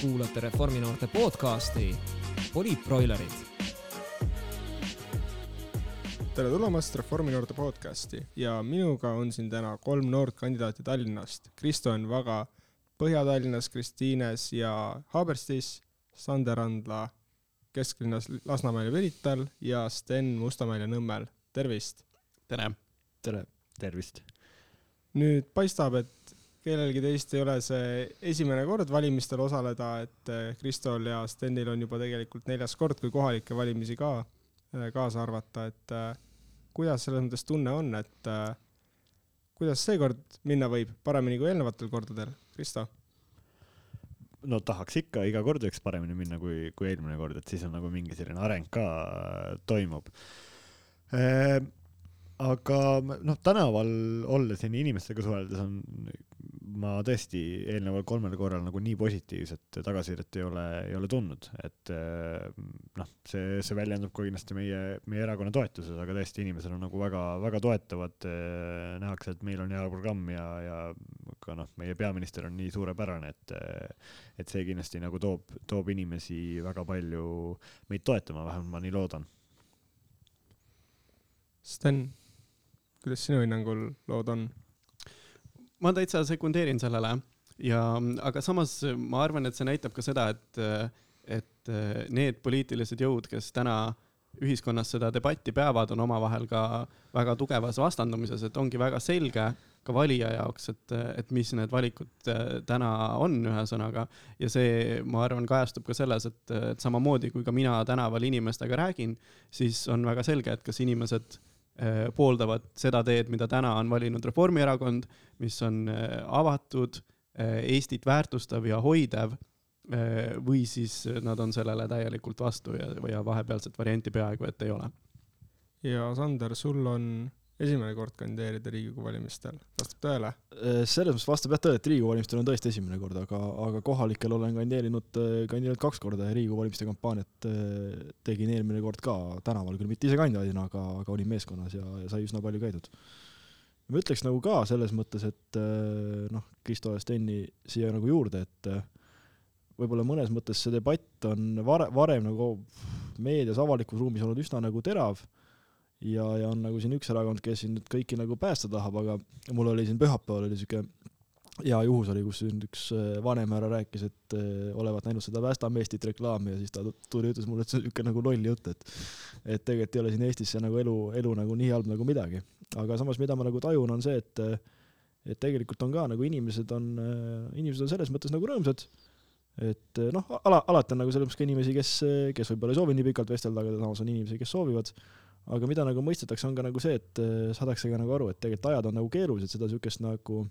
kuulate Reforminoorte podcasti Poliitbroilerid. tere tulemast Reforminoorte podcasti ja minuga on siin täna kolm noort kandidaati Tallinnast. Kristo on Vaga Põhja-Tallinnas, Kristiines ja Haaberstis, Sander Andla kesklinnas Lasnamäel ja Verital ja Sten Mustamäel ja Nõmmel. tervist! tere! tere! tervist! nüüd paistab, et kellelgi teist ei ole see esimene kord valimistel osaleda, et eh, Kristol ja Stenil on juba tegelikult neljas kord, kui kohalikke valimisi ka eh, kaasa arvata, et eh, kuidas selles mõttes tunne on, et kuidas seekord minna võib, paremini kui eelnevatel kordadel, Kristo? no tahaks ikka, iga kord võiks paremini minna kui, kui eelmine kord, et siis on nagu mingi selline areng ka toimub aga noh, tänaval olles ja inimestega suheldes on, ma tõesti eelneval kolmel korral nagu nii positiivset tagasisidet ei ole, ei ole tundnud, et noh, see, see väljendub ka kindlasti meie, meie erakonna toetuses, aga tõesti, inimesed on nagu väga, väga toetavad. nähakse, et meil on hea programm ja, ja ka noh, meie peaminister on nii suurepärane, et, et see kindlasti nagu toob, toob inimesi väga palju meid toetama, vähemalt ma nii loodan. Sten kuidas sinu hinnangul lood on? Ma täitsa sekundeerin sellele ja, aga samas ma arvan, et see näitab ka seda, et, et need poliitilised jõud, kes täna ühiskonnas seda debatti peavad, on omavahel ka väga tugevas vastandumises, et ongi väga selge ka valija jaoks, et, et mis need valikud täna on, ühesõnaga. ja see, ma arvan, kajastub ka selles, et, et samamoodi kui ka mina tänaval inimestega räägin, siis on väga selge, et kas inimesed Äh, pooldavad seda teed, mida täna on valinud Reformierakond, mis on äh, avatud, äh, Eestit väärtustav ja hoidev, või siis nad on sellele täielikult vastu ja, ja vahepealset varianti peaaegu et ei ole. ja Sander, sul on esimene kord kandideerida Riigikogu valimistel, vastab tõele? Äh, selles mõttes vastab jah tõele, et Riigikogu valimistel on tõesti esimene kord, aga, aga kohalikel olen kandideerinud, äh, kandideerinud kaks korda ja Riigikogu valimiste kampaaniat äh, tegin eelmine kord ka tänaval, küll mitte ise kandidaadina, aga, aga olin meeskonnas ja, ja sai üsna palju käidud. ma ütleks nagu ka selles mõttes, et noh, Kristo ja Steni siia nagu juurde, et võib-olla mõnes mõttes see debatt on vare-, varem nagu meedias, avalikus ruumis olnud üsna nagu terav ja, ja on nagu siin üks erakond, kes siin nüüd kõiki nagu päästa tahab, aga mul oli siin pühapäeval oli siuke hea juhus oli, kus üks äh, vanem härra rääkis, et äh, olevat näinud seda Päästame Eestit reklaami ja siis ta tuli ütles mulle, et see on niisugune nagu loll jutt, et et tegelikult ei ole siin Eestis see nagu elu, elu nagu nii halb nagu midagi. aga samas, mida ma nagu tajun, on see, et et tegelikult on ka nagu inimesed on, inimesed on selles mõttes nagu rõõmsad, et noh, ala, alati on nagu selles mõttes ka inimesi, kes, kes võib-olla ei soovi nii pikalt vestelda, aga samas on inimesi, kes soovivad aga mida nagu mõistetakse, on ka nagu see, et äh, saadakse ka nagu aru, et tegelikult ajad on nagu keerulised, seda niisugust nagu,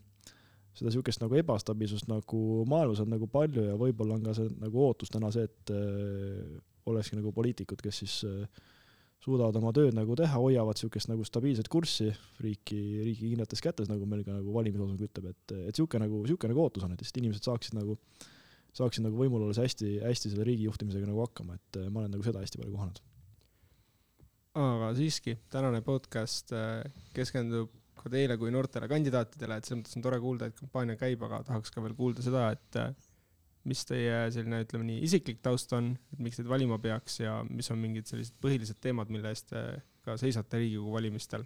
seda niisugust nagu ebastabiilsust nagu maailmas on nagu palju ja võib-olla on ka see nagu ootus täna see, et äh, olekski nagu poliitikud, kes siis äh, suudavad oma tööd nagu teha, hoiavad niisugust nagu stabiilset kurssi riiki, riigi kindlates kätes, nagu meil ka nagu valimisloosung ütleb, et, et niisugune nagu, niisugune nagu ootus on, et lihtsalt inimesed saaksid nagu, saaksid nagu võimul olles hästi, hästi selle riigi juhtimisega nagu hakkama, et ma olen nagu seda hästi palju kohanud aga siiski, tänane podcast äh, keskendub ka teile kui noortele kandidaatidele, et selles mõttes on tore kuulda, et kampaania käib, aga tahaks ka veel kuulda seda, et äh, mis teie selline, ütleme nii, isiklik taust on, et miks teid valima peaks ja mis on mingid sellised põhilised teemad, mille eest te ka seisate Riigikogu valimistel?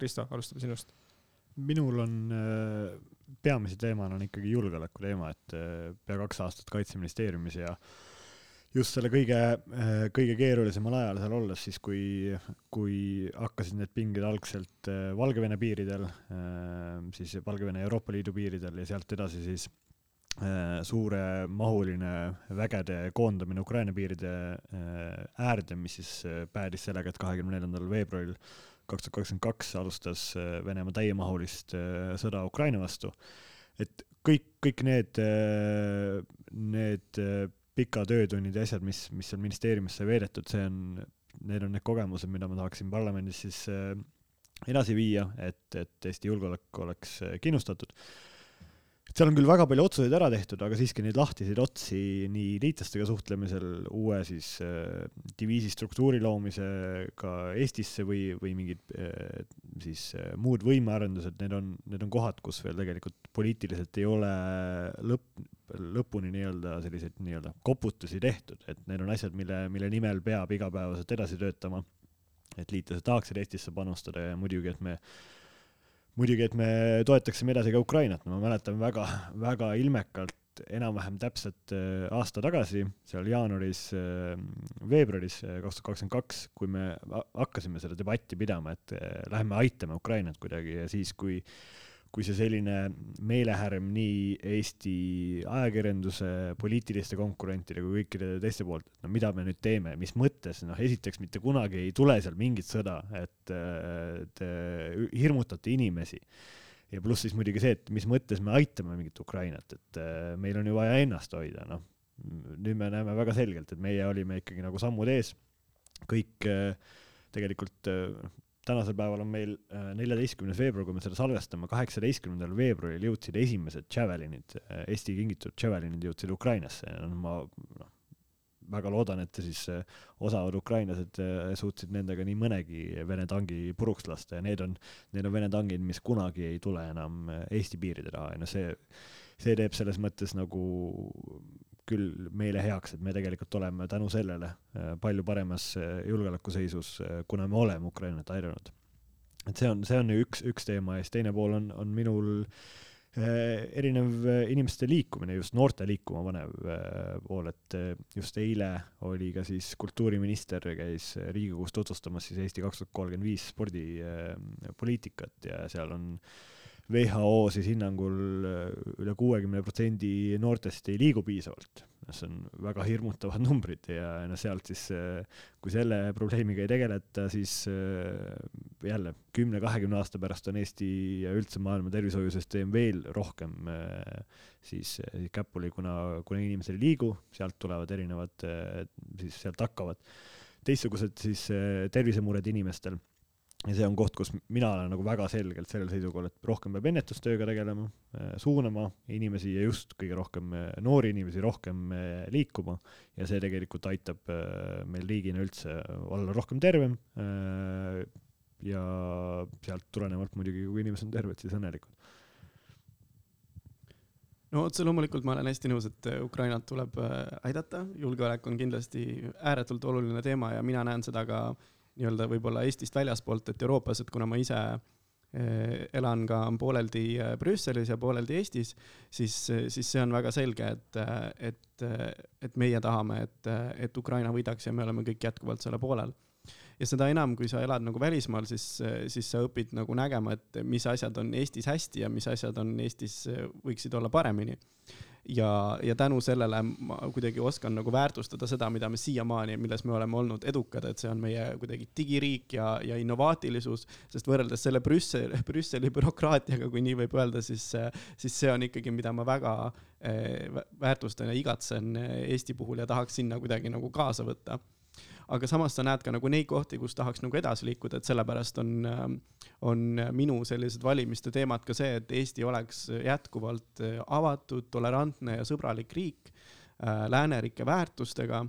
Kristo, alustame sinust. minul on äh, peamise teemana on ikkagi julgeoleku teema, et pea kaks aastat Kaitseministeeriumis ja äh, just selle kõige, äh, kõige keerulisemal ajal seal olles, siis kui, kui hakkasid need pinged algselt äh, Valgevene piiridel, äh, siis Valgevene Euroopa Liidu piiridel ja sealt edasi siis suuremahuline vägede koondamine Ukraina piiride äärde, mis siis päädis sellega, et kahekümne neljandal veebruaril kaks tuhat kakskümmend kaks alustas Venemaa täiemahulist sõda Ukraina vastu. et kõik, kõik need, need pika töötunnid ja asjad, mis, mis seal ministeeriumis sai veedetud, see on, need on need kogemused, mida ma tahaksin parlamendis siis äh, edasi viia, et, et Eesti julgeolek oleks äh, kindlustatud. seal on küll väga palju otsuseid ära tehtud, aga siiski neid lahtiseid otsi nii liitlastega suhtlemisel, uue siis äh, diviisi struktuuri loomisega Eestisse või, või mingid äh, siis äh, muud võimearendused, need on, need on kohad, kus veel tegelikult poliitiliselt ei ole lõpp, lõpuni nii-öelda selliseid nii-öelda koputusi tehtud, et need on asjad, mille, mille nimel peab igapäevaselt edasi töötama. et liitlased tahaksid Eestisse panustada ja muidugi, et me muidugi, et me toetaksime edasi ka Ukrainat, ma mäletan väga, väga ilmekalt enam-vähem täpselt äh, aasta tagasi, seal jaanuaris, äh, veebruaris äh, kaks tuhat kakskümmend kaks, kui me hakkasime seda debatti pidama, et lähme aitame Ukrainat kuidagi ja siis, kui kui see selline meelehärm nii Eesti ajakirjanduse, poliitiliste konkurentide kui kõikide teiste poolt, et no mida me nüüd teeme, mis mõttes, noh, esiteks mitte kunagi ei tule seal mingit sõda, et te hirmutate inimesi. ja pluss siis muidugi see, et mis mõttes me aitame mingit Ukrainat, et meil on ju vaja ennast hoida, noh. nüüd me näeme väga selgelt, et meie olime ikkagi nagu sammud ees, kõik tegelikult tänasel päeval on meil äh, neljateistkümnes veebruar, kui me seda salvestame, kaheksateistkümnendal veebruaril jõudsid esimesed Javelinid, äh, Eesti kingitud Javelinid jõudsid Ukrainasse. Ja ma noh, väga loodan, et siis äh, osavad ukrainlased suutsid nendega nii mõnegi Vene tangi puruks lasta. Ja need on, need on Vene tangid, mis kunagi ei tule enam Eesti piiride taha ja no see, see teeb selles mõttes nagu küll meile heaks, et me tegelikult oleme tänu sellele äh, palju paremas äh, julgeolekuseisus, äh, kuna me oleme Ukrainat aidanud. et see on, see on üks, üks teema ja siis teine pool on, on minul erinev inimeste liikumine, just noorte liikuma panev pool, et just eile oli ka siis kultuuriminister käis Riigikogus tutvustamas siis Eesti kaks tuhat kolmkümmend viis spordipoliitikat ja seal on äh, WHO siis hinnangul äh, üle kuuekümne protsendi noortest ei liigu piisavalt. see on väga hirmutavad numbrid ja noh, sealt siis, äh, kui selle probleemiga ei tegeleta, siis äh, jälle kümne-kahekümne aasta pärast on Eesti ja üldse maailma tervishoiusüsteem veel rohkem siis käpuli, kuna, kuna inimesed ei liigu, sealt tulevad erinevad, siis sealt hakkavad teistsugused siis tervisemured inimestel ja see on koht, kus mina olen nagu väga selgelt sellel seisukohal, et rohkem peab ennetustööga tegelema, äh, suunama inimesi ja just kõige rohkem äh, noori inimesi rohkem äh, liikuma ja see tegelikult aitab meil riigina üldse olla rohkem tervem. ja sealt tulenevalt muidugi, kui inimesed on terved, siis õnnelikud. no otse loomulikult ma olen hästi nõus, et Ukrainat tuleb aidata, julgeolek on kindlasti ääretult oluline teema ja mina näen seda ka äh, nii-öelda võib-olla Eestist väljaspoolt, et Euroopas, et kuna ma ise eh, elan ka pooleldi eh, Brüsselis ja pooleldi Eestis, siis, siis see on väga selge, et, et, et meie tahame, et, et Ukraina võidaks ja me oleme kõik jätkuvalt selle poolel. ja seda enam, kui sa elad nagu välismaal, siis, siis sa õpid nagu nägema, et mis asjad on Eestis hästi ja mis asjad on Eestis, võiksid olla paremini ja, ja tänu sellele ma kuidagi oskan nagu väärtustada seda, mida me siiamaani, milles me oleme olnud edukad, et see on meie kuidagi digiriik ja, ja innovaatilisus, sest võrreldes selle Brüssel, Brüsseli bürokraatiaga, kui nii võib öelda, siis, siis see on ikkagi, mida ma väga eh, väärtustan ja igatsen Eesti puhul ja tahaks sinna kuidagi nagu kaasa võtta aga samas sa näed ka nagu neid kohti, kus tahaks nagu edasi liikuda, et sellepärast on, on minu sellised valimiste teemad ka see, et Eesti oleks jätkuvalt avatud, tolerantne ja sõbralik riik äh, läänerikke väärtustega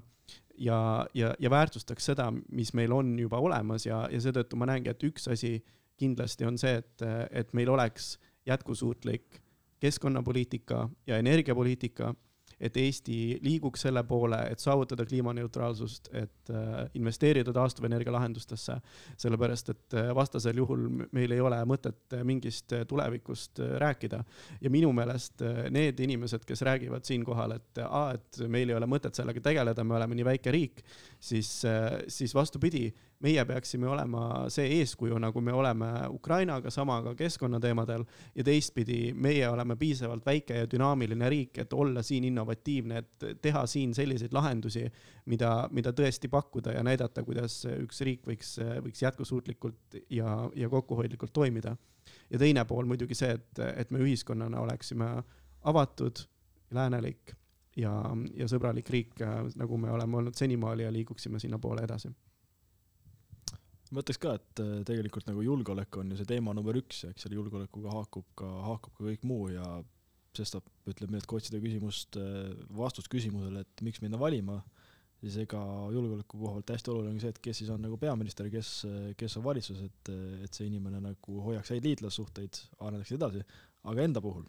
ja, ja, ja väärtustaks seda, mis meil on juba olemas ja, ja seetõttu ma näengi, et üks asi kindlasti on see, et, et meil oleks jätkusuutlik keskkonnapoliitika ja energiapoliitika et Eesti liiguks selle poole, et saavutada kliimaneutraalsust, et äh, investeerida taastuvenergia lahendustesse, sellepärast et äh, vastasel juhul meil ei ole mõtet äh, mingist tulevikust rääkida. ja minu meelest need inimesed, kes räägivad siinkohal, et aa, et meil ei ole mõtet sellega tegeleda, me oleme nii väike riik, siis, siis vastupidi meie peaksime olema see eeskuju, nagu me oleme Ukrainaga, sama ka keskkonnateemadel ja teistpidi, meie oleme piisavalt väike ja dünaamiline riik, et olla siin innovatiivne, et teha siin selliseid lahendusi, mida, mida tõesti pakkuda ja näidata, kuidas üks riik võiks, võiks jätkusuutlikult ja, ja kokkuhoidlikult toimida. ja teine pool muidugi see, et, et me ühiskonnana oleksime avatud, läänelik ja, ja sõbralik riik, nagu me oleme olnud senimaani ja liiguksime sinnapoole edasi ma ütleks ka, et äh, tegelikult nagu julgeolek on ju see teema number üks ja eks selle julgeolekuga haakub ka, haakub ka kõik muu ja sestap ütleme nii, et kui otsida küsimust, vastust küsimusele, et miks minna valima, siis ega julgeoleku koha pealt hästi oluline on see, et kes siis on nagu peaminister, kes, kes on valitsus, et, et see inimene nagu hoiaks häid liitlassuhteid, areneks edasi, aga enda puhul,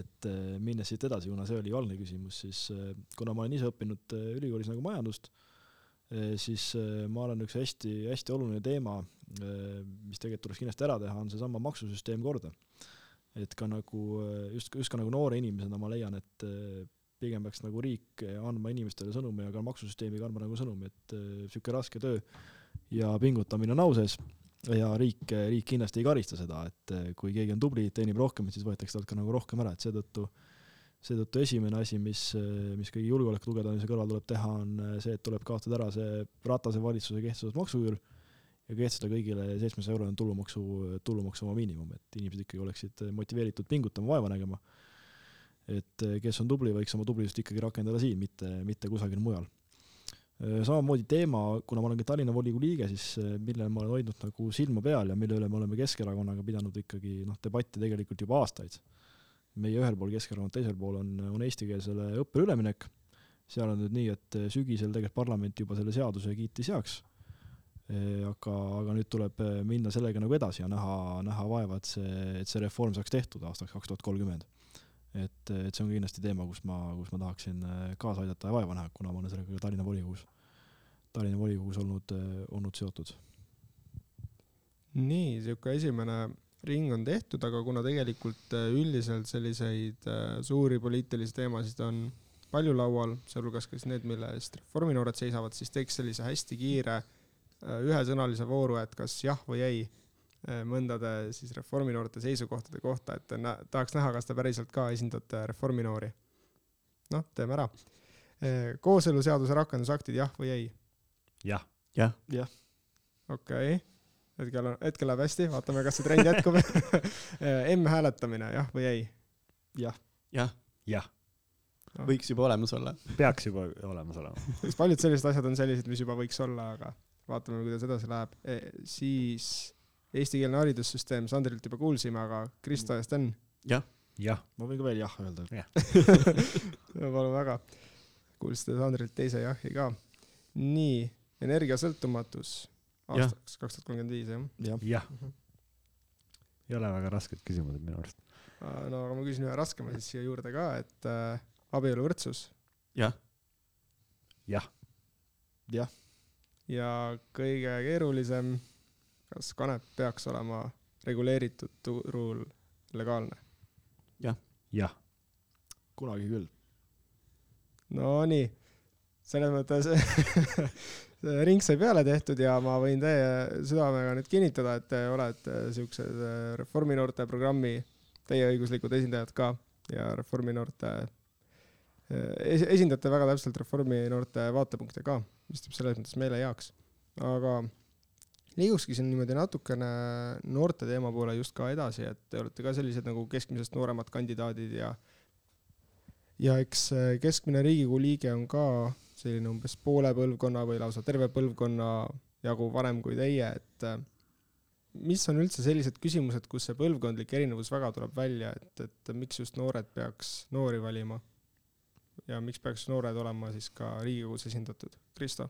et minnes siit edasi, kuna see oli algne küsimus, siis kuna ma olen ise õppinud ülikoolis nagu majandust, siis ma arvan, üks hästi, hästi oluline teema, mis tegelikult tuleks kindlasti ära teha, on seesama maksusüsteem korda. Et ka nagu just, just ka nagu noore inimesena ma leian, et pigem peaks nagu riik andma inimestele sõnumi ja ka maksusüsteemiga andma nagu sõnumi, et niisugune raske töö ja pingutamine on au sees. Ja riik, riik kindlasti ei karista seda, et kui keegi on tubli, teenib rohkem, siis võetakse talt ka nagu rohkem ära, et seetõttu seetõttu esimene asi, mis, mis kõigi julgeoleku tugevdamise kõrval tuleb teha, on see, et tuleb kaotada ära see Ratase valitsuse kehtestatud maksuküür ja kehtestada kõigile seitsmesaja eurone tulumaksu, tulumaksuvaba miinimum, et inimesed ikkagi oleksid motiveeritud pingutama, vaeva nägema. et kes on tubli, võiks oma tublisust ikkagi rakendada siin, mitte, mitte kusagil mujal. samamoodi teema, kuna ma olen ka Tallinna volikogu liige, siis millele ma olen hoidnud nagu silma peal ja mille üle me oleme Keskerakonnaga pidanud ikkagi noh, debatti tegelikult juba aastaid. Meie ühel pool Keskerakond, teisel pool on, on eestikeelsele õppele üleminek, seal on nüüd nii, et sügisel tegelikult parlament juba selle seaduse kiitis heaks aga, aga nüüd tuleb äh, minna sellega nagu edasi ja näha, näha vaeva, et see, et see reform saaks tehtud aastaks kaks tuhat kolmkümmend. et, et see on kindlasti teema, kus ma, kus ma tahaksin äh, kaasa aidata ja vaeva näha, kuna ma olen sellega Tallinna volikogus, Tallinna volikogus olnud, olnud seotud. nii, niisugune esimene ring on tehtud, aga kuna tegelikult üldiselt selliseid suuri poliitilisi teemasid on palju laual, sealhulgas ka siis need, mille eest reforminoored seisavad, siis teeks sellise hästi kiire äh, Äh, ühesõnalise vooru, et kas jah või ei äh, mõndade siis reforminoorte seisukohtade kohta, et nä tahaks näha, kas te päriselt ka esindate reforminoori. noh, teeme ära. Äh, kooseluseaduse rakendusaktid, jah või ei? jah. jah. jah. okei okay., hetkel on, hetkel läheb hästi, vaatame, kas see trend jätkub M-hääletamine, jah või ei? jah. jah. jah no.. võiks juba olemas olla. peaks juba olemas olema. sest paljud sellised asjad on sellised, mis juba võiks olla, aga vaatame, kuidas edasi läheb e,. siis eestikeelne haridussüsteem, Sandrilt juba kuulsime, aga Kristo ja Sten? jah. jah. ma võin ka veel jah öelda. palun väga. kuulsite Sandrilt teise jahi ka. nii, energiasõltumatus aastaks kaks tuhat kolmkümmend viis, jah? jah ja. Mhm. ei ole väga rasked küsimused minu arust. no aga ma küsin ühe raskema siis siia juurde ka, et äh, abieluvõrdsus. jah. jah. jah ja kõige keerulisem, kas kanep peaks olema reguleeritud turul legaalne? jah. jah. kunagi küll. Nonii, selles mõttes ring sai peale tehtud ja ma võin teie südamega nüüd kinnitada, et te olete siuksed äh, Reforminoorte programmi täieõiguslikud esindajad ka ja Reforminoorte äh, esindate väga täpselt Reforminoorte vaatepunkte ka mis teeb selles mõttes meele heaks. aga liigukski siin niimoodi natukene noorte teema poole just ka edasi, et te olete ka sellised nagu keskmisest nooremad kandidaadid ja ja eks keskmine Riigikogu liige on ka selline umbes poole põlvkonna või lausa terve põlvkonna jagu vanem kui teie, et mis on üldse sellised küsimused, kus see põlvkondlik erinevus väga tuleb välja, et, et miks just noored peaks noori valima? ja miks peaks noored olema siis ka Riigikogus esindatud? Kristo?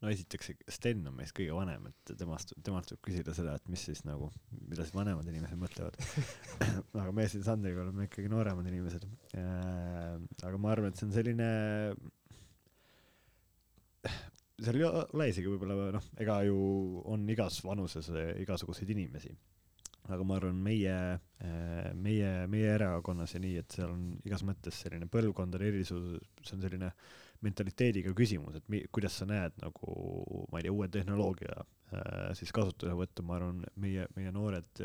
no esiteks Sten on meist kõige vanem, et temast, temalt võib küsida seda, et mis siis nagu, mida siis vanemad inimesed mõtlevad aga meie siin Sandriga oleme ikkagi nooremad inimesed. Äh, aga ma arvan, et see on selline, seal ei ole isegi võib-olla noh, ega ju on igas vanuses igasuguseid inimesi. Aga ma arvan, meie, äh, meie, meie erakonnas ja nii, et seal on igas mõttes selline põlvkondade erisus, see on selline mentaliteediga küsimus, et mi, kuidas sa näed nagu, ma ei tea, uue tehnoloogia äh, siis kasutuselevõttu, ma arvan, meie, meie noored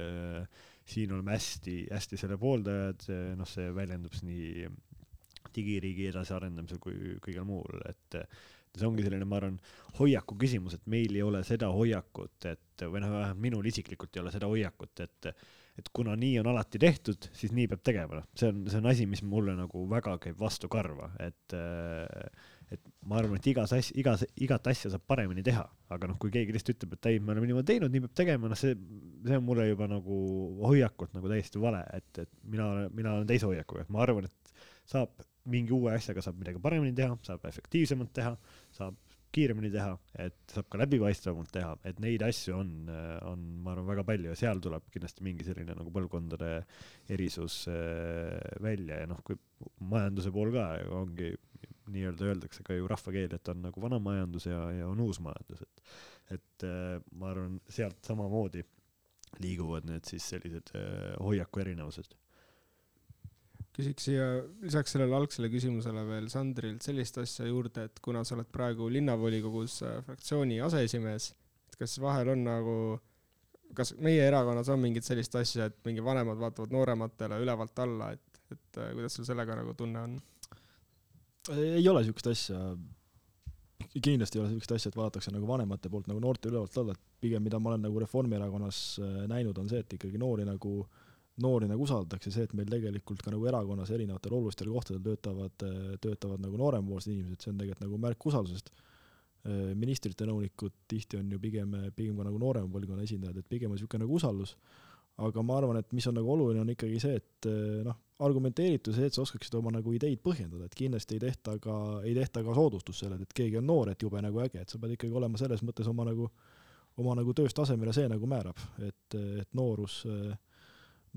siin oleme hästi, hästi selle pooldajad, noh, see väljendub nii digiriigi edasiarendamisel kui kõigel muul, et see ongi selline, ma arvan, hoiaku küsimus, et meil ei ole seda hoiakut, et või noh, vähemalt minul isiklikult ei ole seda hoiakut, et et kuna nii on alati tehtud, siis nii peab tegema, noh, see on, see on asi, mis mulle nagu väga käib vastu karva, et et ma arvan, et igas asja, igas, igat asja saab paremini teha, aga noh, kui keegi lihtsalt ütleb, et ei, me oleme niimoodi teinud, nii peab tegema, noh, see, see on mulle juba nagu hoiakult nagu täiesti vale, et, et mina olen, mina olen teise hoiakuga, et ma arvan, et saab mingi uue asjaga saab midagi paremini teha, saab efektiivsemalt teha, saab kiiremini teha, et saab ka läbipaistvamalt teha, et neid asju on, on, ma arvan, väga palju ja seal tuleb kindlasti mingi selline nagu põlvkondade erisus äh, välja ja noh, kui majanduse pool ka ongi nii-öelda öeldakse ka ju rahvakeeli, et on nagu vana majandus ja, ja on uus majandus, et et äh, ma arvan, sealt samamoodi liiguvad need siis sellised äh, hoiaku erinevused küsiks siia lisaks sellele algsele küsimusele veel Sandrilt sellist asja juurde, et kuna sa oled praegu linnavolikogus äh, fraktsiooni aseesimees, et kas vahel on nagu, kas meie erakonnas on mingit sellist asja, et mingi vanemad vaatavad noorematele ülevalt alla, et, et äh, kuidas sul sellega nagu tunne on? ei ole siukest asja, kindlasti ei ole siukest asja, et vaadatakse nagu vanemate poolt nagu noorte ülevalt alla, et pigem mida ma olen nagu Reformierakonnas äh, näinud, on see, et ikkagi noori nagu äh, noori nagu usaldatakse, see, et meil tegelikult ka nagu erakonnas erinevatel olulistel kohtadel töötavad, töötavad nagu noorempoolsed inimesed, see on tegelikult nagu märk usaldusest. ministrite nõunikud tihti on ju pigem, pigem ka nagu noorema põlvkonna esindajad, et pigem on niisugune nagu usaldus, aga ma arvan, et mis on nagu oluline, on ikkagi see, et noh, argumenteeritus, see, et sa oskaksid oma nagu ideid põhjendada, et kindlasti ei tehta ka, ei tehta ka soodustust sellele, et keegi on noor, et jube nagu äge, et sa pead ikkagi olema selles mõttes oma nagu, oma nagu tööst tasemele see nagu määrab, et, et noorus äh,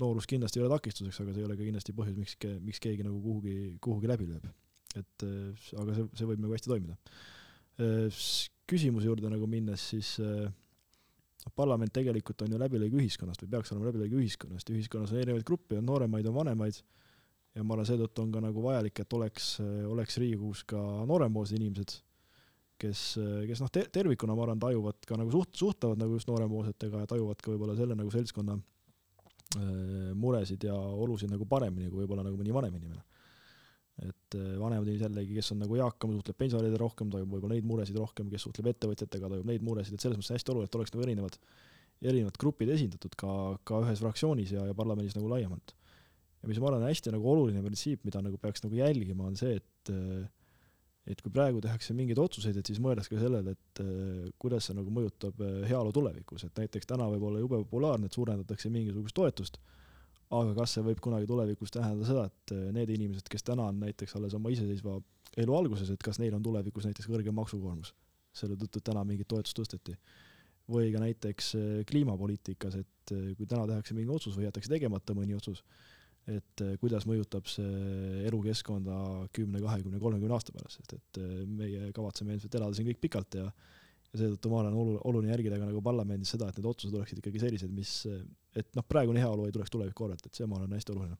noorus kindlasti ei ole takistuseks, aga see ei ole ka kindlasti põhjus, miks, miks keegi nagu kuhugi, kuhugi läbi lööb. et äh, aga see, see võib nagu hästi toimida. Äh, küsimuse juurde nagu minnes, siis äh, parlament tegelikult on ju läbilõige ühiskonnast või peaks olema läbilõige ühiskonnast ja ühiskonnas on erinevaid gruppe, on nooremaid, on vanemaid ja ma arvan, seetõttu on ka nagu vajalik, et oleks, oleks Riigikogus ka noorempoolsed inimesed, kes, kes noh te, tervikuna ma arvan, tajuvad ka nagu suht-, suhtlevad nagu just noorempoolsetega ja tajuvad ka võib-olla selle nagu seltskonna Äh, muresid ja olusid nagu paremini kui võib-olla nagu mõni vanem inimene. et äh, vanemad inimesed jällegi, kes on nagu eakam, suhtleb pensionäridega rohkem, tajub võib-olla neid muresid rohkem, kes suhtleb ettevõtjatega, tajub neid muresid, et selles mõttes hästi oluline, et oleks nagu erinevad, erinevad grupid esindatud ka, ka ühes fraktsioonis ja, ja parlamendis nagu laiemalt. ja mis ma arvan, hästi nagu oluline printsiip, mida nagu peaks nagu jälgima, on see, et äh, et kui praegu tehakse mingeid otsuseid, et siis mõeldes ka sellele, et äh, kuidas see nagu mõjutab äh, heaolu tulevikus, et näiteks täna võib olla jube populaarne, et suurendatakse mingisugust toetust, aga kas see võib kunagi tulevikus tähendada seda, et äh, need inimesed, kes täna on näiteks alles oma iseseisva elu alguses, et kas neil on tulevikus näiteks kõrgem maksukoormus selle tõttu, et täna mingit toetust tõsteti. või ka näiteks kliimapoliitikas, et kui täna tehakse mingi otsus või jäetakse tegemata mõni otsus, et äh, kuidas mõjutab see elukeskkonda kümne, kahekümne, kolmekümne aasta pärast, sest et äh, meie kavatseme ilmselt elada siin kõik pikalt ja ja seetõttu ma olen olu-, oluline järgida ka nagu parlamendis seda, et need otsused oleksid ikkagi sellised, mis, et noh, praegune heaolu ei tuleks tuleviku arvelt, et see, ma arvan, hästi oluline.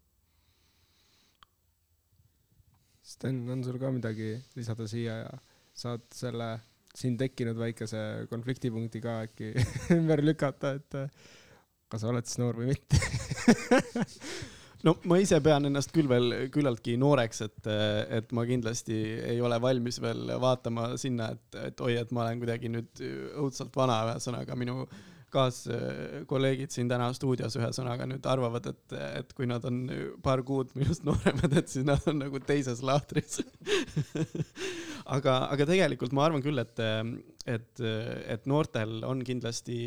Sten, on sul ka midagi lisada siia ja saad selle siin tekkinud väikese konfliktipunkti ka äkki ümber lükata, et kas sa oled siis noor või mitte no ma ise pean ennast küll veel küllaltki nooreks, et, et ma kindlasti ei ole valmis veel vaatama sinna, et, et oi, et ma olen kuidagi nüüd õudselt vana, ühesõnaga minu kaaskolleegid siin täna stuudios ühesõnaga nüüd arvavad, et, et kui nad on paar kuud minust nooremad, et siis nad on nagu teises lahtris aga, aga tegelikult ma arvan küll, et, et, et noortel on kindlasti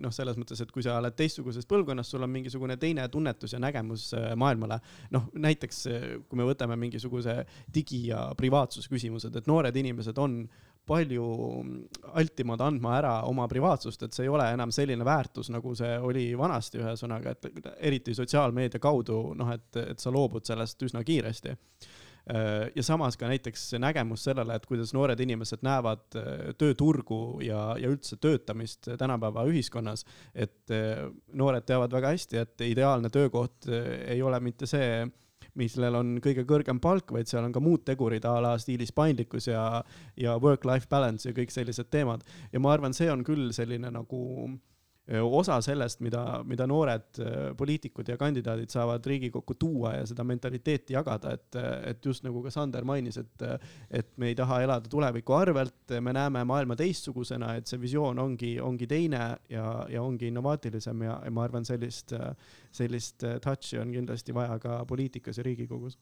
noh, selles mõttes, et kui sa oled teistsugusest põlvkonnast, sul on mingisugune teine tunnetus ja nägemus äh, maailmale. noh, näiteks kui me võtame mingisuguse digi ja privaatsuse küsimused, et noored inimesed on palju altimad andma ära oma privaatsust, et see ei ole enam selline väärtus, nagu see oli vanasti, ühesõnaga, et eriti sotsiaalmeedia kaudu, noh, et, et sa loobud sellest üsna kiiresti Äh, ja samas ka näiteks nägemus sellele, et kuidas noored inimesed näevad äh, tööturgu ja, ja üldse töötamist tänapäeva ühiskonnas. et äh, noored teavad väga hästi, et ideaalne töökoht ei ole mitte see, millel on kõige kõrgem palk, vaid seal on ka muud tegurid a la stiilis paindlikkus ja, ja work-life balance ja kõik sellised teemad. ja ma arvan, see on küll selline nagu osa sellest, mida, mida noored poliitikud ja kandidaadid saavad Riigikokku tuua ja seda mentaliteeti jagada, et, et just nagu ka Sander mainis, et, et me ei taha elada tuleviku arvelt, me näeme maailma teistsugusena, et see visioon ongi, ongi teine ja, ja ongi innovaatilisem ja, ja ma arvan, sellist, sellist touch'i on kindlasti vaja ka poliitikas ja Riigikogus.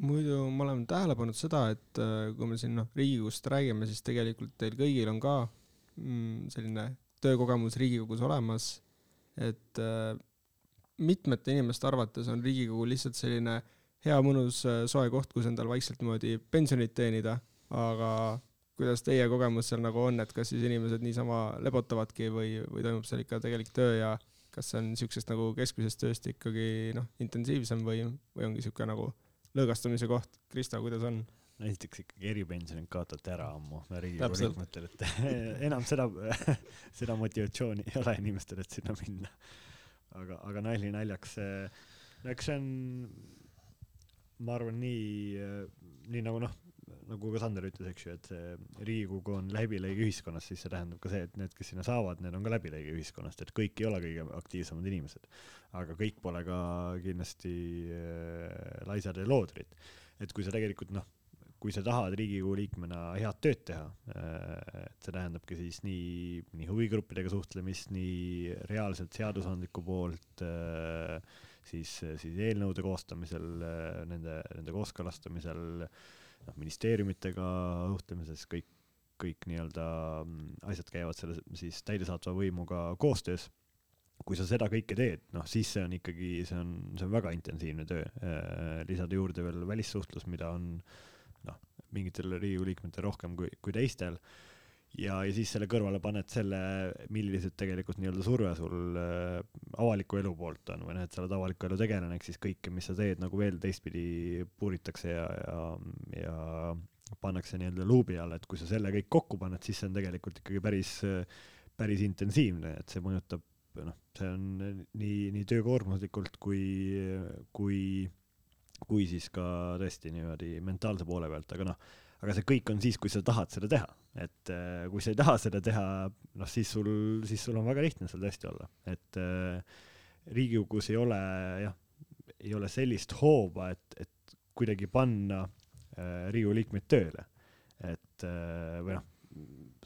Muidu ma olen tähele pannud seda, et äh, kui me siin noh, Riigikogust räägime, siis tegelikult teil kõigil on ka mm, selline töökogemus Riigikogus olemas, et äh, mitmete inimeste arvates on Riigikogu lihtsalt selline hea mõnus äh, soe koht, kus endal vaikselt niimoodi pensionit teenida, aga kuidas teie kogemus seal nagu on, et kas siis inimesed niisama lebotavadki või, või toimub seal ikka tegelik töö ja kas see on niisugusest nagu keskmisest tööst ikkagi noh, intensiivsem või, või ongi niisugune nagu lõõgastumise koht. Krista, kuidas on? Esiteks ikkagi eripensionid kaotati ära ammu Riigikogu liikmetel, et enam seda, seda motivatsiooni ei ole inimestel, et sinna minna. aga, aga nali naljaks, no eks see on, ma arvan, nii, nii nagu noh, nagu ka Sander ütles, eks ju, et see Riigikogu on läbilõige ühiskonnas, siis see tähendab ka see, et need, kes sinna saavad, need on ka läbilõige ühiskonnast, et kõik ei ole kõige aktiivsemad inimesed. aga kõik pole ka kindlasti äh, laisad ja loodrid. et kui sa tegelikult noh, kui sa tahad Riigikogu liikmena head tööd teha, et see tähendabki siis nii, nii huvigruppidega suhtlemist, nii reaalselt seadusandlikku poolt, siis, siis eelnõude koostamisel, nende, nende kooskõlastamisel, noh, ministeeriumitega suhtlemises, kõik, kõik nii-öelda mm, asjad käivad selle siis täidesaatva võimuga koostöös kui sa seda kõike teed, noh siis see on ikkagi, see on, see on väga intensiivne töö. lisada juurde veel välissuhtlus, mida on noh, mingitel Riigikogu liikmetel rohkem kui, kui teistel. ja, ja siis selle kõrvale paned selle, millised tegelikult nii-öelda surve sul äh, avaliku elu poolt on või noh, et sa oled avaliku elu tegelane, ehk siis kõike, mis sa teed, nagu veel teistpidi puuritakse ja, ja, ja pannakse nii-öelda luubi alla, et kui sa selle kõik kokku paned, siis see on tegelikult ikkagi päris, päris intensiivne, et see mõjutab noh, see on nii, nii töökoormuslikult kui, kui kui siis ka tõesti niimoodi mentaalse poole pealt, aga noh, aga see kõik on siis, kui sa tahad seda teha, et äh, kui sa ei taha seda teha, noh siis sul, siis sul on väga lihtne seal tõesti olla, et äh, Riigikogus ei ole jah, ei ole sellist hooba, et, et kuidagi panna äh, Riigikogu liikmeid tööle, et või noh,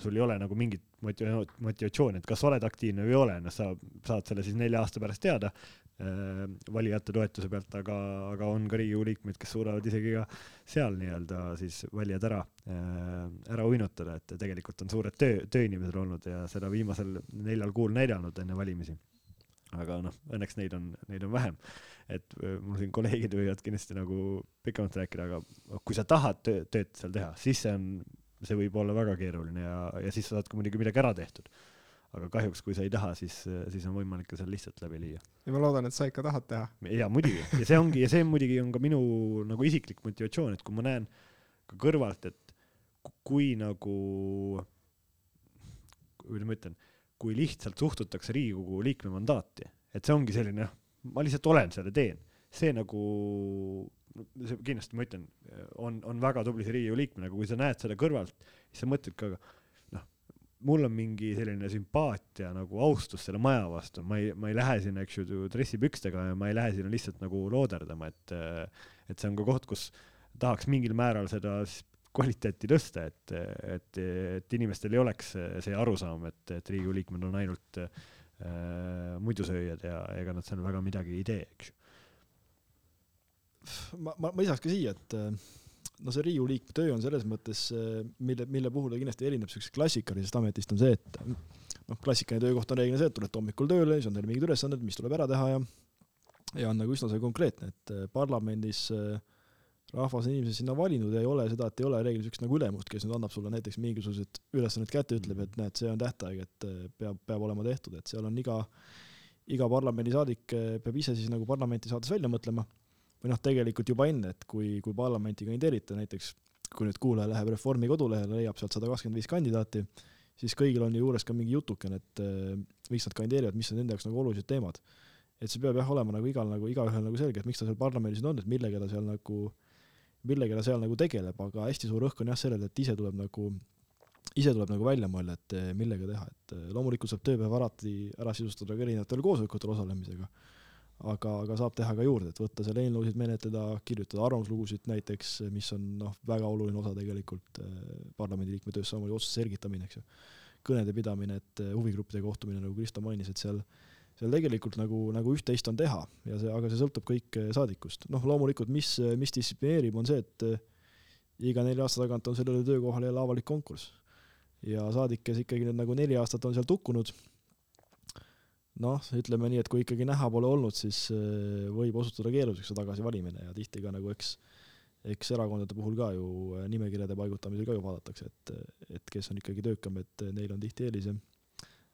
sul ei ole nagu mingit motiva-, motivatsiooni, et kas oled aktiivne või ei ole, noh, sa saad selle siis nelja aasta pärast teada. äh, valijate toetuse pealt, aga, aga on ka Riigikogu liikmeid, kes suudavad isegi ka seal nii-öelda siis valijad ära äh,, ära uinutada, et tegelikult on suured töö, tööinimesed olnud ja seda viimasel neljal kuul näidanud enne valimisi. aga noh, õnneks neid on, neid on vähem. et äh, mul siin kolleegid võivad kindlasti nagu pikemalt rääkida, aga kui sa tahad töö, tööd seal teha, siis see on see võib olla väga keeruline ja, ja siis sa saad ka muidugi midagi ära tehtud. Aga kahjuks, kui sa ei taha, siis, siis on võimalik ka seal lihtsalt läbi lüüa. ja ma loodan, et sa ikka tahad teha. jaa, muidugi. ja see ongi, ja see muidugi on ka minu nagu isiklik motivatsioon, et kui ma näen ka kõrvalt, et kui nagu, kuidas ma ütlen, kui lihtsalt suhtutakse Riigikogu liikme mandaati, et see ongi selline, noh, ma lihtsalt olen seal ja teen. see nagu see kindlasti ma ütlen, on, on väga tubli see Riigikogu liikmena, aga kui sa näed seda kõrvalt, siis sa mõtled ka, noh, mul on mingi selline sümpaatia nagu austus selle maja vastu, ma ei, ma ei lähe sinna, eks ju, dressipükstega ja ma ei lähe sinna lihtsalt nagu looderdama, et, et see on ka koht, kus tahaks mingil määral seda kvaliteeti tõsta, et, et, et inimestel ei oleks see arusaam, et, et Riigikogu liikmed on ainult äh, muidusööjad ja ega nad seal väga midagi ei tee, eks ju. Ma, ma, ma lisaks ka siia, et no see Riigikogu liikme töö on selles mõttes, mille, mille puhul ta kindlasti erineb sellisest klassikalisest ametist, on see, et noh, klassikaline töökoht on reeglina see, et tuled hommikul tööle, siis on teil mingid ülesanded, mis tuleb ära teha ja ja on nagu üsna see konkreetne, et parlamendis rahvas on inimesi sinna valinud ja ei ole seda, et ei ole reeglina niisugust nagu ülemust, kes nüüd annab sulle näiteks mingisugused ülesanded kätte, ütleb, et näed, see on tähtaeg, et peab, peab olema tehtud, et seal on iga, iga parlamendisaadik peab ise siis nagu parlamenti saades välja mõtlema või noh, tegelikult juba enne, et kui, kui parlamenti kandideerite, näiteks kui nüüd kuulaja läheb Reformi kodulehele, leiab sealt sada kakskümmend viis kandidaati, siis kõigil on ju juures ka mingi jutukene, et miks nad kandideerivad, mis on nende jaoks nagu olulised teemad. et see peab jah olema nagu igal nagu igaühel nagu selge, et miks ta seal parlamendis on, et millega ta seal nagu, millega ta seal nagu tegeleb, aga hästi suur rõhk on jah sellele, et ise tuleb nagu, ise tuleb nagu välja mõelda, et millega teha, et loomulikult saab tööpäev alati ära sisustada ka erinevatel koosolekutel osalemisega aga, aga saab teha ka juurde, et võtta seal eelnõusid menetleda, kirjutada arvamuslugusid näiteks, mis on noh, väga oluline osa tegelikult parlamendiliikme töös, samamoodi otsuse selgitamine, eks ju. kõnede pidamine, et huvigruppidega kohtumine, nagu Kristo mainis, et seal seal tegelikult nagu, nagu üht-teist on teha ja see, aga see sõltub kõik eh, saadikust. noh, loomulikult, mis, mis distsiplineerib, on see, et iga nelja aasta tagant on sellele töökohale jälle avalik konkurss. ja saadik, kes ikkagi nüüd nagu neli aastat on seal tukkunud, noh, ütleme nii, et kui ikkagi näha pole olnud, siis eh, võib osutuda keeruliseks see tagasivalimine ja tihti ka nagu eks eks erakondade puhul ka ju nimekirjade paigutamisel ka ju vaadatakse, et, et kes on ikkagi töökam, et neil on tihti eelis ja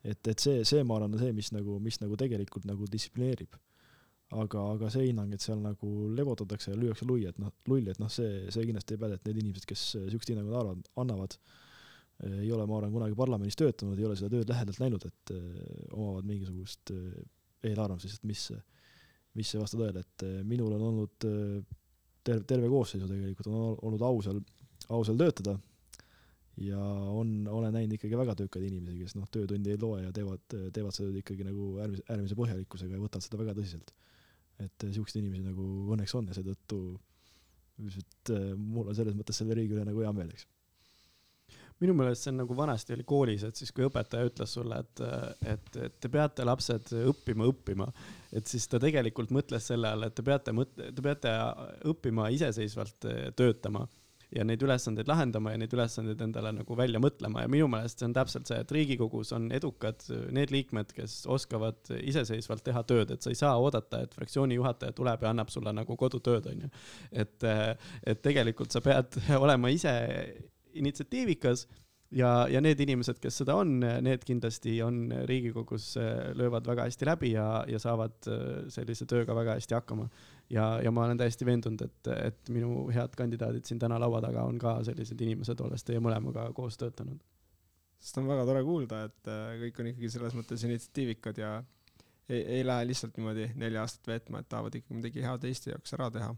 et, et see, see ma arvan, on see, mis nagu, mis nagu tegelikult nagu distsiplineerib. aga, aga see hinnang, et seal nagu lebotatakse ja lüüakse lulli, et noh, lulli, et noh, see, see kindlasti ei päde, et need inimesed, kes niisugust hinnangut arvavad, annavad, ei ole, ma arvan, kunagi parlamendis töötanud, ei ole seda tööd lähedalt näinud, et öö, omavad mingisugust eelarvamust lihtsalt, mis, mis ei vasta tõele, et minul on olnud terve, terve koosseisu tegelikult on olnud au seal, au seal töötada ja on, olen näinud ikkagi väga töökaid inimesi, kes noh, töötundi ei loe ja teevad, teevad seda ikkagi nagu äärmise, äärmise põhjalikkusega ja võtavad seda väga tõsiselt. et niisuguseid inimesi nagu õnneks on ja seetõttu üldiselt äh, mul on selles mõttes selle riigi üle nagu hea meel, eks minu meelest see on nagu vanasti oli koolis, et siis kui õpetaja ütles sulle, et, et, et te peate lapsed õppima, õppima, et siis ta tegelikult mõtles selle all, et te peate mõt-, te peate õppima iseseisvalt töötama ja neid ülesandeid lahendama ja neid ülesandeid endale nagu välja mõtlema ja minu meelest see on täpselt see, et Riigikogus on edukad need liikmed, kes oskavad iseseisvalt teha tööd, et sa ei saa oodata, et fraktsiooni juhataja tuleb ja annab sulle nagu kodutööd, onju. et, et tegelikult sa pead olema ise initsiatiivikas ja, ja need inimesed, kes seda on, need kindlasti on Riigikogus, löövad väga hästi läbi ja, ja saavad sellise tööga väga hästi hakkama ja, ja ma olen täiesti veendunud, et, et minu head kandidaadid siin täna laua taga on ka sellised inimesed, olles teie mõlemaga koos töötanud. sest on väga tore kuulda, et äh, kõik on ikkagi selles mõttes initsiatiivikad ja ei, ei lähe lihtsalt niimoodi nelja aastat veetma, et tahavad ikkagi midagi head Eesti jaoks ära teha.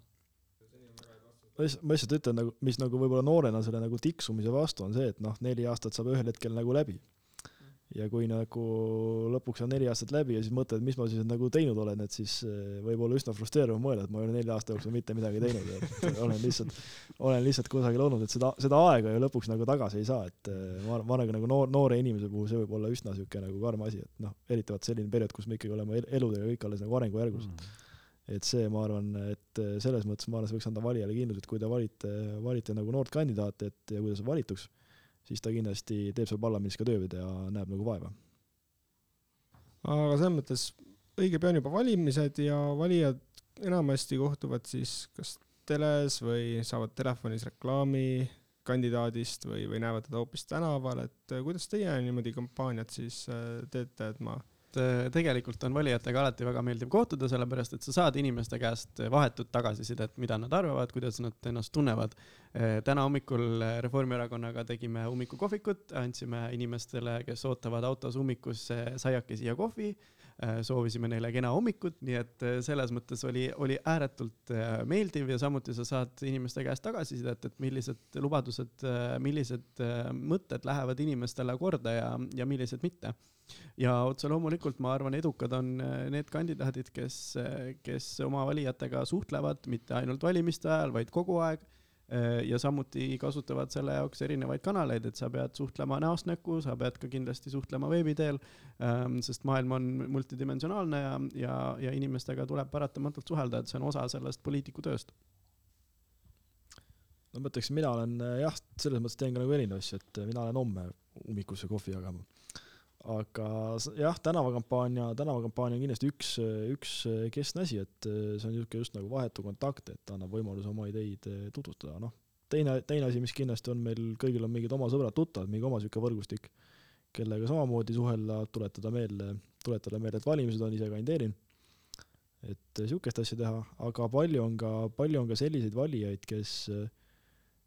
Ma lihtsalt, ma lihtsalt ütlen nagu, mis nagu võib-olla noorena selle nagu tiksumise vastu on see, et noh, neli aastat saab ühel hetkel nagu läbi ja kui nagu lõpuks on neli aastat läbi ja siis mõtled, mis ma siis nagu teinud olen, et siis eh, võib olla üsna frustreeriv mõelda, et ma ei ole nelja aasta jooksul mitte midagi teinud ja olen lihtsalt, olen lihtsalt kusagil olnud, et seda, seda aega ju lõpuks nagu tagasi ei saa, et eh, ma, ma arvan, nagu noor, noore inimese puhul see võib olla üsna niisugune nagu karm asi, et noh, eriti vaat selline periood, kus me ikkagi oleme eludega kõik alles nagu arengujärgus mm. Et see, ma arvan, et eh, selles mõttes ma arvan, see võiks anda valijale kindluse, et kui te valite, valite nagu noort kandidaati, et ja kui ta saab valituks siis ta kindlasti teeb seal parlamendis ka tööd ja näeb nagu vaeva. aga selles mõttes õige pea on juba valimised ja valijad enamasti kohtuvad siis kas teles või saavad telefonis reklaami kandidaadist või, või näevad teda hoopis tänaval, et kuidas teie niimoodi kampaaniat siis äh, teete, et ma et äh, tegelikult on valijatega alati väga meeldiv kohtuda, sellepärast et sa saad inimeste käest vahetut tagasisidet, mida nad arvavad, kuidas nad ennast tunnevad. Äh, täna hommikul Reformierakonnaga tegime hommikukohvikut, andsime inimestele, kes ootavad autos ummikusse saiakesi ja kohvi, soovisime neile kena hommikut, nii et selles mõttes oli, oli ääretult meeldiv ja samuti sa saad inimeste käest tagasisidet, et millised lubadused, millised mõtted lähevad inimestele korda ja, ja millised mitte ja otse loomulikult ma arvan, edukad on äh, need kandidaadid, kes, äh, kes oma valijatega suhtlevad mitte ainult valimiste ajal, vaid kogu aeg äh, ja samuti kasutavad selle jaoks erinevaid kanaleid, et sa pead suhtlema näost näkku, sa pead ka kindlasti suhtlema veebi teel, ähm, sest maailm on multidimensionaalne ja, ja, ja inimestega tuleb paratamatult suhelda, et see on osa sellest poliitiku tööst. no ma ütleks, mina olen jah, selles mõttes teen ka nagu erinevaid asju, et mina olen homme ummikusse kohvi jagama aga jah, tänavakampaania, tänavakampaania on kindlasti üks, üks keskne asi, et see on niisugune just nagu vahetu kontakt, et annab võimaluse oma ideid tutvustada, noh. teine, teine asi, mis kindlasti on meil, kõigil on mingid oma sõbrad-tuttavad, mingi oma niisugune võrgustik, kellega samamoodi suhelda, tuletada meelde, tuletada meelde, et valimised on, ise kandideerin. et niisugust asja teha, aga palju on ka, palju on ka selliseid valijaid, kes äh,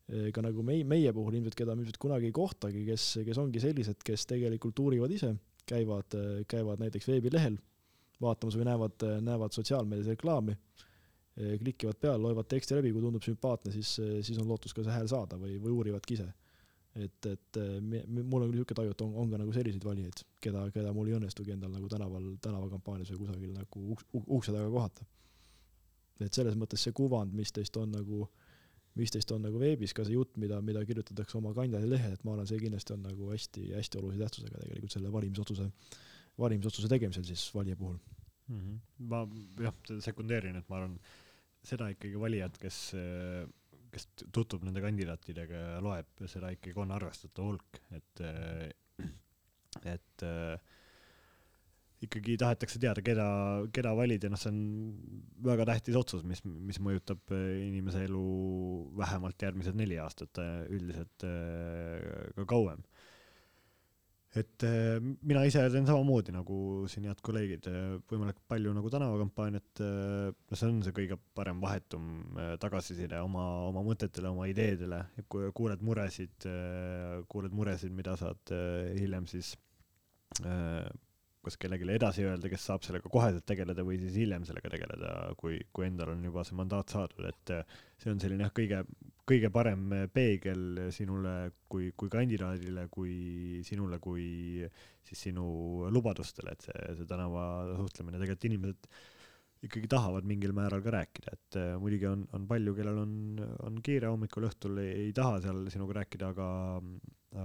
ka nagu mei-, meie puhul ilmselt, keda me ilmselt kunagi ei kohtagi, kes, kes ongi sellised, kes tegelikult uurivad ise, käivad, käivad näiteks veebilehel vaatamas või näevad, näevad sotsiaalmeedias reklaami, klikivad peale, loevad teksti läbi, kui tundub sümpaatne, siis, siis on lootus ka see hääl saada või, või uurivadki ise. et, et mul on küll niisugune taju, et on, on ka nagu selliseid valijaid, keda, keda mul ei õnnestugi endal nagu tänaval, tänavakampaanias või kusagil nagu uks, ukse taga kohata. et selles mõttes see kuvand, mis teist on nagu äh, mis teist on nagu veebis ka see jutt, mida, mida kirjutatakse oma kandidaadi lehel, et ma arvan, see kindlasti on nagu hästi-hästi olulise tähtsusega tegelikult selle valimisotsuse valimisotsuse tegemisel siis valija puhul. mm. -hmm. ma jah, sekundeerin, et ma arvan, seda ikkagi valijad, kes, kes tutvub nende kandidaatidega ja loeb, seda ikkagi on arvestatav hulk, et, et ikkagi tahetakse teada, keda, keda valida, noh, see on väga tähtis otsus, mis, mis mõjutab inimese elu vähemalt järgmised neli aastat, üldiselt ka kauem. Et mina ise teen samamoodi nagu siin head kolleegid, võimalikult palju nagu tänavakampaaniat, no see on see kõige parem vahetum tagasiside oma, oma mõtetele, oma ideedele, kuuled muresid, kuuled muresid, mida saad hiljem siis kas kellelegi edasi öelda, kes saab sellega koheselt tegeleda või siis hiljem sellega tegeleda, kui, kui endal on juba see mandaat saadud, et see on selline jah, kõige, kõige parem peegel sinule kui, kui kandidaadile, kui sinule kui siis sinu lubadustele, et see, see tänavasuhtlemine, tegelikult inimesed ikkagi tahavad mingil määral ka rääkida, et muidugi on, on palju, kellel on, on kiire hommikul, õhtul ei, ei taha seal sinuga rääkida, aga,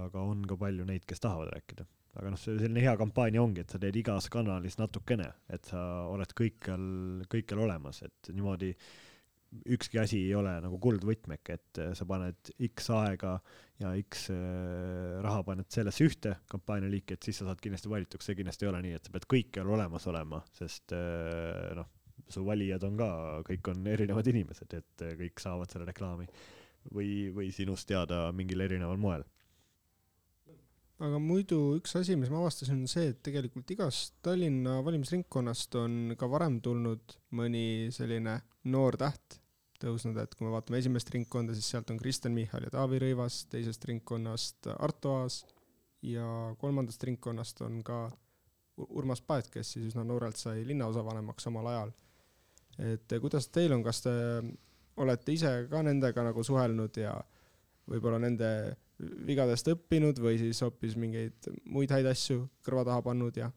aga on ka palju neid, kes tahavad rääkida aga noh, see selline hea kampaania ongi, et sa teed igas kanalis natukene, et sa oled kõikjal, kõikjal olemas, et niimoodi ükski asi ei ole nagu kuldvõtmeke, et sa paned X aega ja X äh, raha paned sellesse ühte kampaanialiiki, et siis sa saad kindlasti valituks, see kindlasti ei ole nii, et sa pead kõikjal olemas olema, sest äh, noh, su valijad on ka, kõik on erinevad inimesed, et kõik saavad selle reklaami või, või sinust teada mingil erineval moel aga muidu üks asi, mis ma avastasin, on see, et tegelikult igast Tallinna valimisringkonnast on ka varem tulnud mõni selline noor täht tõusnud, et kui me vaatame esimest ringkonda, siis sealt on Kristen Michal ja Taavi Rõivas, teisest ringkonnast Arto Aas ja kolmandast ringkonnast on ka Urmas Paet, kes siis üsna noorelt sai linnaosavanemaks samal ajal. et kuidas teil on, kas te olete ise ka nendega nagu suhelnud ja võib-olla nende vigadest õppinud või siis hoopis mingeid muid häid asju kõrva taha pannud ja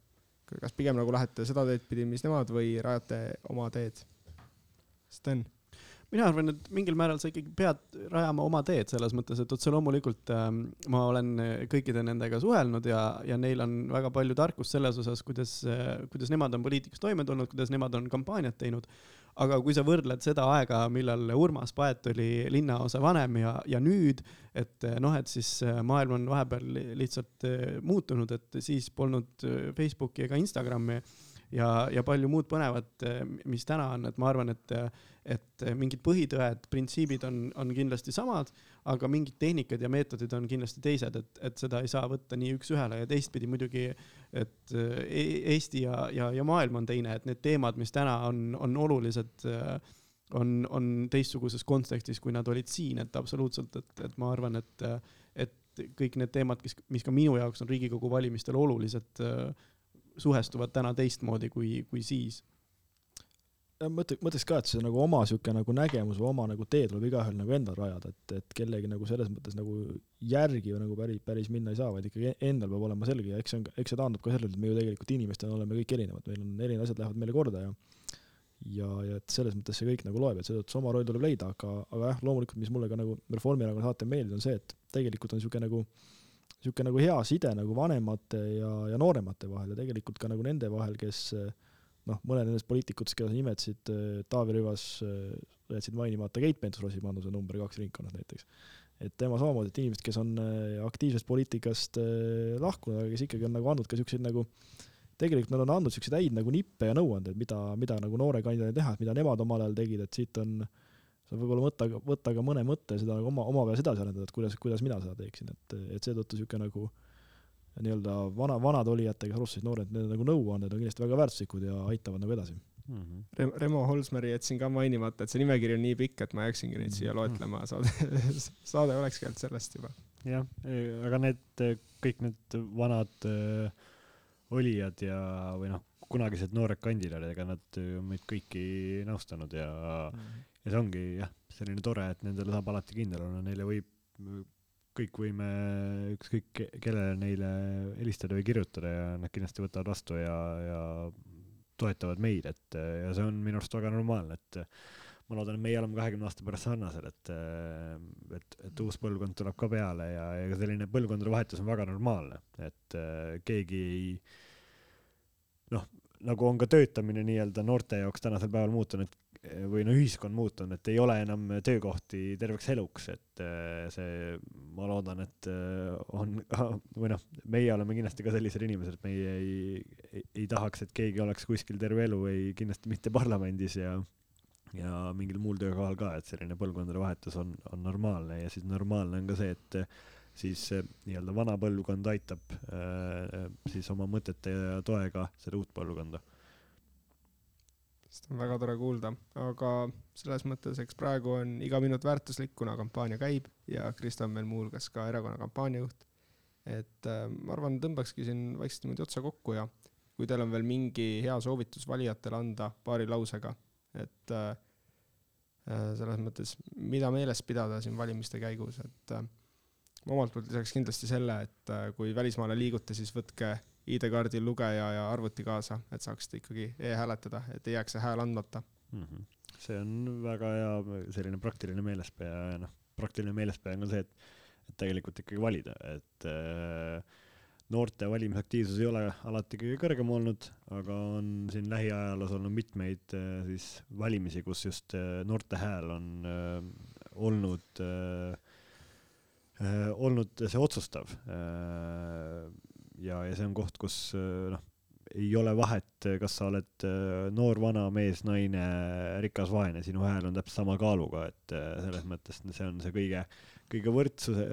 kas pigem nagu lähete seda teed pidi, mis nemad või rajate oma teed? Sten? Mina arvan, et mingil määral sa ikkagi pead rajama oma teed selles mõttes, et otse loomulikult äh, ma olen kõikide nendega suhelnud ja, ja neil on väga palju tarkust selles osas, kuidas äh,, kuidas nemad on poliitikas toime tulnud, kuidas nemad on kampaaniat teinud. Aga kui sa võrdled seda aega, millal Urmas Paet oli linnaosa vanem ja, ja nüüd, et eh, noh, et siis eh, maailm on vahepeal lihtsalt muutunud, et siis polnud Facebooki ega Instagrami ja, ja palju muud põnevat, mis täna on, et ma arvan, et, et mingid põhitõed, printsiibid on, on kindlasti samad, aga mingid tehnikad ja meetodid on kindlasti teised, et, et seda ei saa võtta nii üks-ühele ja teistpidi muidugi et e-, Eesti ja, ja, ja maailm on teine, et need teemad, mis täna on, on olulised, on, on teistsuguses kontekstis, kui nad olid siin, et absoluutselt, et, et ma arvan, et, et kõik need teemad, mis ka minu jaoks on Riigikogu valimistel olulised, suhestuvad täna teistmoodi kui, kui siis. Mõtle, mõtleks ka, et see nagu oma sihuke nagu nägemus või oma nagu tee tuleb igaühel nagu endal rajada, et, et kellegi nagu selles mõttes nagu järgi ju nagu päris, päris minna ei saa, vaid ikkagi endal peab olema selge ja eks see on, eks see taandub ka sellele, et me ju tegelikult inimestena oleme kõik erinevad, meil on erinevad asjad lähevad meile korda ja ja, ja et selles mõttes see kõik nagu loeb, et seetõttu see oma roll tuleb leida, aga, aga jah, loomulikult, mis mulle ka nagu Reformierakonna saate meeldib, on see, et tegelikult on niisugune nagu niisugune nagu hea side nagu vanemate ja, ja nooremate vahel ja tegelikult ka nagu nende vahel, kes äh, noh, mõned nendest poliitikutest, keda sa nimetasid, äh, Taavi Rõivas, äh, jätsid mainimata Keit Pentus-Rosimannuse number kaks ringkonnas näiteks. et tema samamoodi, et inimesed, kes on äh, aktiivsest poliitikast lahkunud, aga kes ikkagi on nagu andnud ka siukseid nagu tegelikult nad on andnud siukseid häid nagu nippe ja nõuandeid, mida, mida nagu noore kandidaadi teha, et mida nemad omal ajal tegid, et siit on, saab võib-olla võtta, võtta ka mõne mõtte seda nagu oma, oma peas edasi arendada, et kuidas, kuidas mina seda teeksin, et, et seetõttu siuke nagu äh, nii-öelda vana, vanade olijatega, pluss noored, need nagu nõuanded on kindlasti väga väärtuslikud ja aitavad nagu edasi mm. -hmm. Rem Remo Holsmeri jätsin ka mainimata, et see nimekiri on nii pikk, et ma jääksingi neid siia mhm. loetlema, saade saade olekski ainult sellest juba. jah, aga need, kõik need vanad äh, olijad ja, või noh, kunagised noored kandidaadid, ega nad meid kõiki nõustanud ja mm, -hmm. Ja see ongi jah, selline tore, et nendele saab alati kindel olla, neile võib kõik võime ükskõik kellele neile helistada või kirjutada ja nad kindlasti võtavad vastu ja, ja toetavad meid, et ja see on minu arust väga normaalne, et ma loodan, et meie oleme kahekümne aasta pärast sarnased, et, et, et uus põlvkond tuleb ka peale ja, ja selline põlvkondade vahetus on väga normaalne, et keegi ei noh, nagu on ka töötamine nii-öelda noorte jaoks tänasel päeval muutunud või no ühiskond muutunud, et ei ole enam töökohti terveks eluks, et eh, see, ma loodan, et eh, on või noh, meie oleme kindlasti ka sellised inimesed, et meie ei, ei, ei tahaks, et keegi oleks kuskil terve elu, ei kindlasti mitte parlamendis ja ja mingil muul töökohal ka, et selline põlvkondade vahetus on, on normaalne ja siis normaalne on ka see, et eh, siis eh, nii-öelda vana põlvkond aitab siis oma mõtete ja toega seda uut põlvkonda. Seda on väga tore kuulda, aga selles mõttes, eks praegu on iga minut väärtuslik, kuna kampaania käib ja Krista on meil muuhulgas ka erakonna kampaaniajuht. et äh, ma arvan, tõmbakski siin vaikselt niimoodi otsa kokku ja kui teil on veel mingi hea soovitus valijatele anda paari lausega, et äh, äh, selles mõttes, mida meeles pidada siin valimiste käigus, et äh, ma omalt poolt lisaks kindlasti selle, et äh, kui välismaale liigute, siis võtke ID-kaardi lugeja ja arvuti kaasa, et saaksite ikkagi e-hääletada, et ei jääks see hääl andmata. Mhm. see on väga hea selline praktiline meelespea ja noh, praktiline meelespea on ka see, et, et tegelikult ikkagi valida, et äh, noorte valimisaktiivsus ei ole alati kõige kõrgem olnud, aga on siin lähiajaloos olnud mitmeid äh, siis valimisi, kus just äh, noorte hääl on äh, olnud äh, äh, olnud see otsustav äh, ja, ja see on koht, kus äh, noh, ei ole vahet, kas sa oled äh, noor, vana, mees, naine, rikas, vaene, sinu hääl on täpselt sama kaaluga, et äh, selles mõttes see on see kõige, kõige võrdsuse,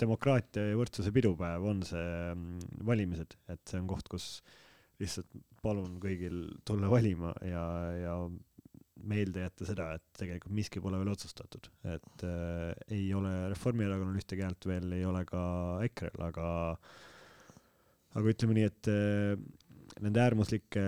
demokraatia ja võrdsuse pidupäev on see mm, valimised, et see on koht, kus lihtsalt palun kõigil tulla valima ja, ja meelde jätta seda, et tegelikult miski pole veel otsustatud, et äh, ei ole Reformierakonnal ühtegi häält veel, ei ole ka EKRE-l, aga aga ütleme nii, et äh, nende äärmuslike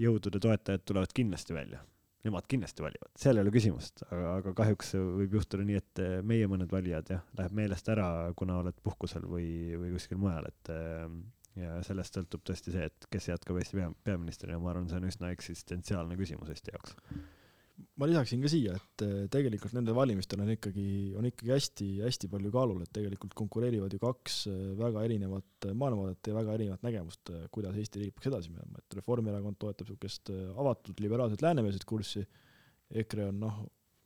jõudude toetajad tulevad kindlasti välja. Nemad kindlasti valivad, seal ei ole küsimust, aga, aga kahjuks võib juhtuda nii, et äh, meie mõned valijad jah, läheb meelest ära, kuna oled puhkusel või, või kuskil mujal, et äh, ja sellest sõltub tõesti see, et kes jätkab Eesti pea, peaministrina, ma arvan, see on üsna eksistentsiaalne küsimus Eesti jaoks. Ma lisaksin ka siia, et eh, tegelikult nendel valimistel on ikkagi, on ikkagi hästi-hästi palju kaalul, et tegelikult konkureerivad ju kaks eh, väga erinevat eh, maailmavaadet ja väga erinevat nägemust, kuidas Eesti riik peaks edasi minema, et Reformierakond toetab niisugust eh, avatud liberaalset läänemeelset kurssi, EKRE on noh,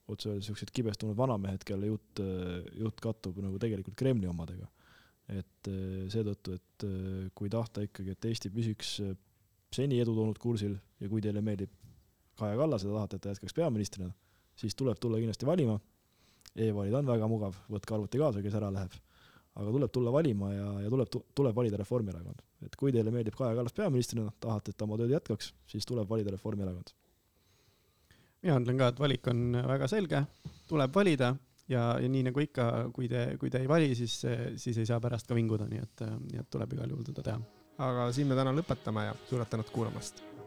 otse öeldes niisugused kibestunud vanamehed, kelle jutt, jutt kattub nagu tegelikult Kremli omadega. et eh, seetõttu, et eh, kui tahta ikkagi, et Eesti püsiks eh, seni edu toonud kursil ja kui teile meeldib Kaja Kallas ja tahate, et ta jätkaks peaministrina, siis tuleb tulla kindlasti valima e. e-valid on väga mugav, võtke arvuti kaasa, kes ära läheb. aga tuleb tulla valima ja, ja tuleb, tuleb valida Reformierakond. et kui teile meeldib Kaja Kallas peaministrina, tahate, et ta oma tööd jätkaks, siis tuleb valida Reformierakond. mina ütlen ka, et valik on väga selge, tuleb valida ja, ja nii nagu ikka, kui te, kui te ei vali, siis, siis ei saa pärast ka vinguda, nii et, nii et tuleb igal juhul seda teha. aga siin me täna lõpetame ja suured tänud kuulamast